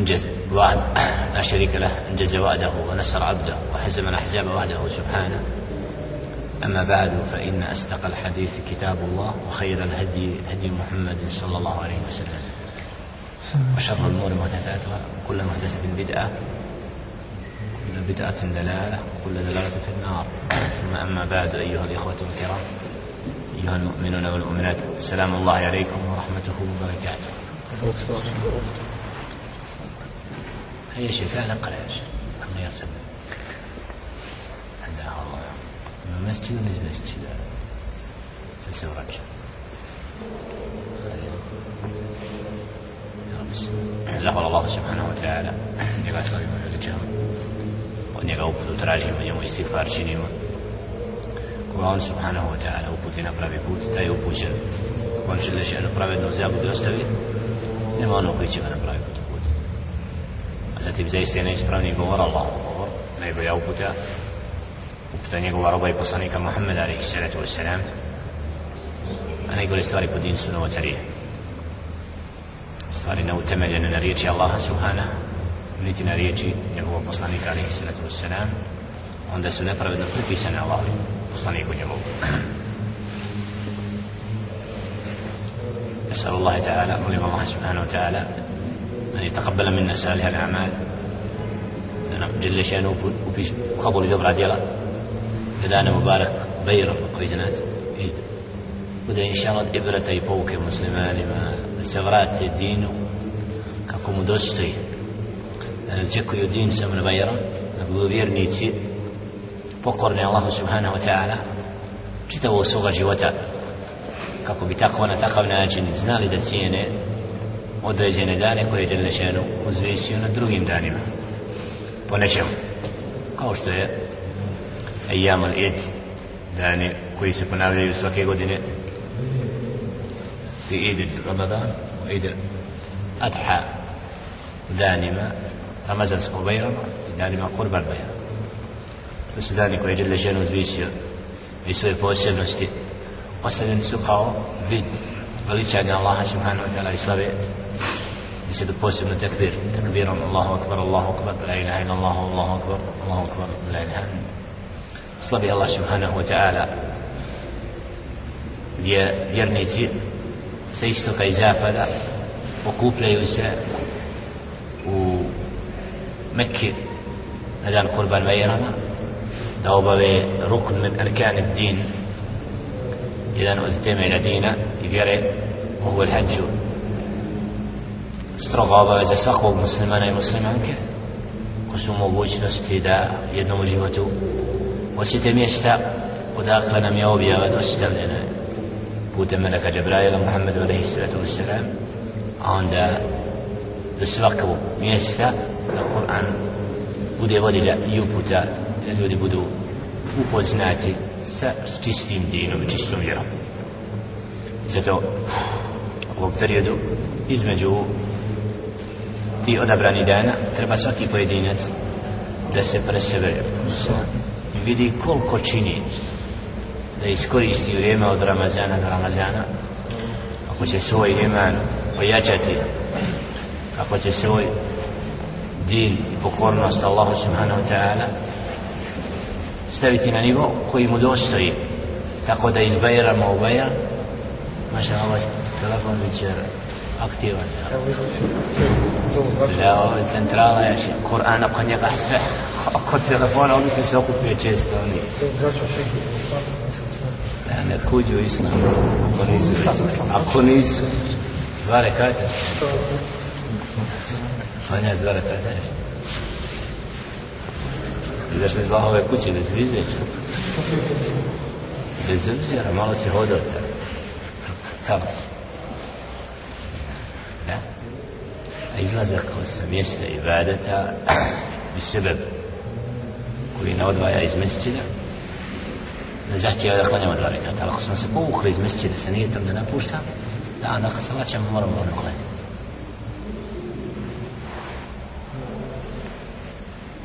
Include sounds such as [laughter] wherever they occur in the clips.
أنجز الوعد لا شريك له أنجز وعده ونصر عبده وحزم الأحزاب وعده سبحانه أما بعد فإن أصدق الحديث كتاب الله وخير الهدي هدي محمد صلى الله عليه وسلم وشر الأمور محدثاتها وكل محدثة بدعة كل بدعة دلالة وكل دلالة في النار ثم أما بعد أيها الإخوة الكرام أيها المؤمنون والمؤمنات سلام الله عليكم ورحمته وبركاته أي شيء فعلا قال أي شيء أما يصل عندها الله من مسجد من مسجد في الزورك عزاه الله سبحانه وتعالى نيغا سلامي من الجامع ونيغا وبدو تراجم من يوم استغفار شنيما كوان سبحانه وتعالى وبدو نقرأ ببوت تاي وبوشن كوان شلش أنه قرأ بدنو زيابو دوستوي نمانو قيتش أنه قرأ بدنو zatim zaista je neispravni govor Allah govor, najbolja uputa uputa njegova roba i poslanika Muhammeda ali salatu wa salam a najgore stvari po din su novotarije stvari neutemeljene na riječi Allaha subhana niti na riječi njegova poslanika ali salatu wa salam onda su nepravedno pripisane Allahu poslaniku njegovu نسأل الله تعالى، ولي الله سبحانه وتعالى أن يتقبل منا صالح الأعمال جل شأنه وفي خبر قبر إذا أنا مبارك بير قويس ناس إيه. وده إن شاء الله إبرة يبوك مسلمان ما سغرات الدين ككم دوستي الجكو يدين سمن نقول نبذوبير نيتسيد بقرني الله سبحانه وتعالى جتا وسوغ جوتا ككو بتقوى نتقوى ناجن لدى دسيني određene dane koje je Đelešenu uzvisio na drugim danima po nečemu kao što je Ejam al Id dani koji se ponavljaju svake godine fi Idu Ramadan u Idu Adha u danima Ramazanskog Bajrama i danima Kurban Bajrama to su dani koje je Đelešenu uzvisio i svoje posebnosti ostavljeni su kao vid veličanja Allaha subhanahu wa ta'ala i slave يصير تبوس takbir تكبير تكبيرا Allah akbar الله akbar لا إله إلا الله akbar أكبر الله أكبر لا إله صلى الله سبحانه وتعالى vjer, vjernici sa istoka i zapada okupljaju se u Mekke na dan Kurban Bajrama da obave rukun min arkan din jedan od temelja dina i vjere ovo je hađu stroga obaveza svakog muslimana i muslimanke ko su mogućnosti da jednom u životu osjete mjesta odakle nam je objava dostavljena putem meleka Džabraila Muhammedu alaihi sallatu wassalam a onda do svakog mjesta da Kur'an bude vodilja i uputa da ljudi budu upoznati sa s čistim dinom i čistom vjerom zato u ovom periodu između biti odabrani dana, treba svaki pojedinac da se presevere. Vidi koliko čini da iskoristi vrijeme od Ramazana do Ramazana, ako će svoj iman pojačati, ako će svoj din i pokornost Allahu subhanahu ta'ala staviti na nivo koji mu dostoji, tako da izbajeramo u bajan, Maša Allah, telefon bit će aktivan. Ja, ovo je centrala, ja će Kur'an oko njega [laughs] sve. Oko telefona, ovdje ti se okupio često, oni. Ja, ne kuđu islam, ako nisu. Ako nisu. Dva rekata. Pa Fanja, dva rekata nešto. Izašli iz ove kuće, bez vizeća. Bez obzira, malo se hodio tako. Tabac. Ja? A izlazak ko sa mjesta [clears throat] i vadeta bi sebe koji ne odvaja iz mjesečina ne zahtje znači je da klanjamo dva rekata ali ako smo se povukli iz mjesečina se nije tam da napušta da onda ako se vaćamo moramo ono klanjati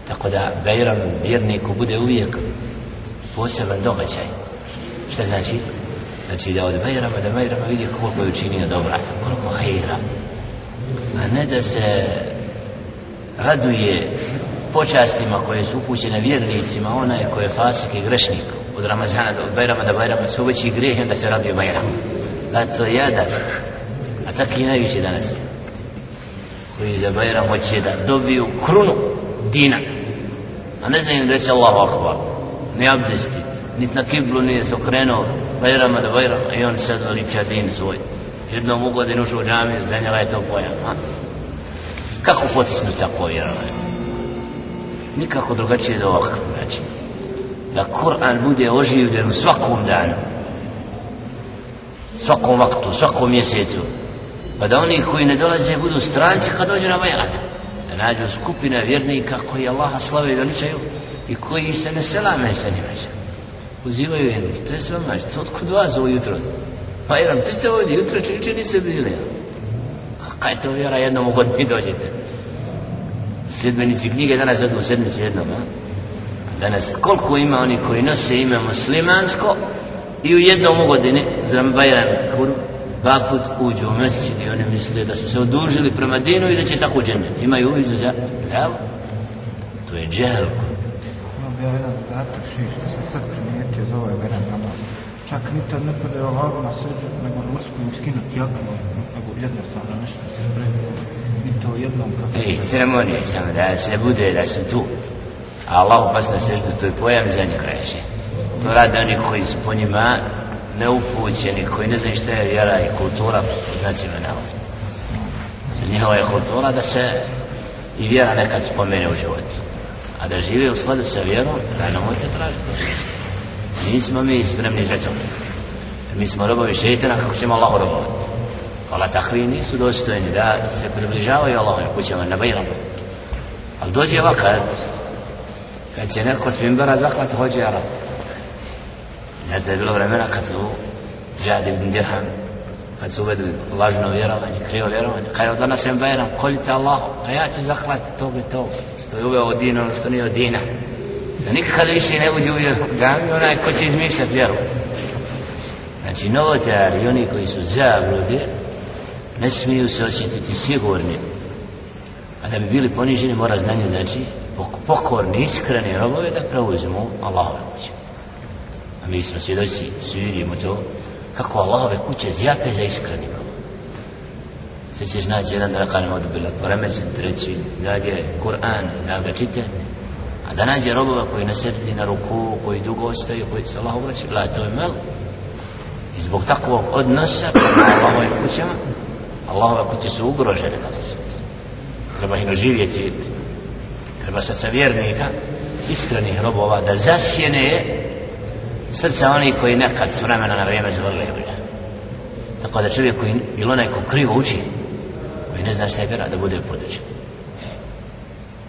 tako da Bajram vjerniku bude uvijek poseban događaj što znači Znači da od Bajrama do Bajrama vidi koliko je učinio dobra, ono koliko hejra. A ne da se raduje počastima koje su upućene vjernicima, ona je koje je fasik i grešnik. Od Ramazana do Bajrama do Bajrama sve veći grijeh da se raduje Bajrama. A to je da, a tak i najviše danas je. Koji za Bajram hoće da dobiju krunu dina. A ne znaju da se Allah akbar, ne abdestit, nit na kiblu nije se okrenuo, غيره من غيره ايون سد ولي كادين زوي يدنا مو غادي نوجو جامع زين راه تو بويا كاخو فوت سن تقوي راه nikako drugačije do ovakvog načina. Da Kur'an bude oživljen u svakom danu, svakom vaktu, svakom mjesecu, pa da oni koji ne dolaze budu stranci kad dođu na Bajrat. Da nađu skupina vjernika koji Allaha slave i veličaju i koji se ne selame sa njima. Žele pozivaju jedan, što je s vama, ono, što otkud vas ovo jutro? Pa jedan, ti ste ovdje, jutro če niče niste bili. A kaj to vjera jednom u godini dođete? Sljedbenici knjige danas odmah sedmice jednog, a? Danas, koliko ima oni koji nose ime muslimansko i u jednom u godini, znam Bajram Kuru, dva put uđu u mjeseci i oni misle da su se odužili prema dinu i da će tako uđeniti. Imaju izuzetno, jel? To je džel koji bio jedan dodatak šiš, što se sad primijetio za ovaj veran namaz. Čak nikad ne pade ovako na sređu, nego ne uspijem skinut jako, nego jednostavno nešto se prebio. I to jednom kako... Ej, ceremonija samo da se bude, da se tu. A Allah opasna sreća, to je pojam za njih kreće. To rade oni koji su po njima neupućeni, koji ne znaju šta je vjera i kultura, znači me nalazi. Njihova je kultura da se i vjera nekad spomene u životu a da žive u skladu sa vjerom da nam ovdje tražiti nismo mi spremni za to mi smo robovi šeitana kako ćemo Allah robovati Allah takvi nisu dostojni da se približavaju Allahom kućama na bajlom ali dođe vakat kad će neko s mimbara zahvat hođe Arab jer da je bilo vremena kad su Džad ibn Dirham kad su uvedli lažno vjerovanje, krivo vjerovanje, kaj od danas sem vjerom, kolite Allah, a ja ću zahvatiti to bi to, što je uveo od dina, ono što nije od dina. Da nikada više ne uđe uvijek gami, onaj ko će izmišljati vjeru. Znači, novotari, oni koji su zavrude, ne smiju se osjetiti sigurni. A da bi bili poniženi, mora znanje, znači, pokorni, iskreni robove da preuzmu Allahove moće. A mi smo svjedoci, svi vidimo to, kako Allahove kuće zjape za iskrenima. Sve ćeš naći jedan da kanem od bila poremećen, treći, zdrage, Kur'an, zdrage čitanje. A da nađe robova koji nasjetili na ruku, koji dugo ostaju, koji se Allah obraći, gledaj, to je mel. I zbog takvog odnosa prema Allahove kućama, Allahove kuće su ugrožene na Treba ih oživjeti, treba srca vjernika, iskrenih robova, da zasjene je srca oni koji nekad s vremena na vrijeme zvrli ulja. Tako da čovjek koji bilo neko krivo uči, koji ne zna šta je vjera, da bude podučen.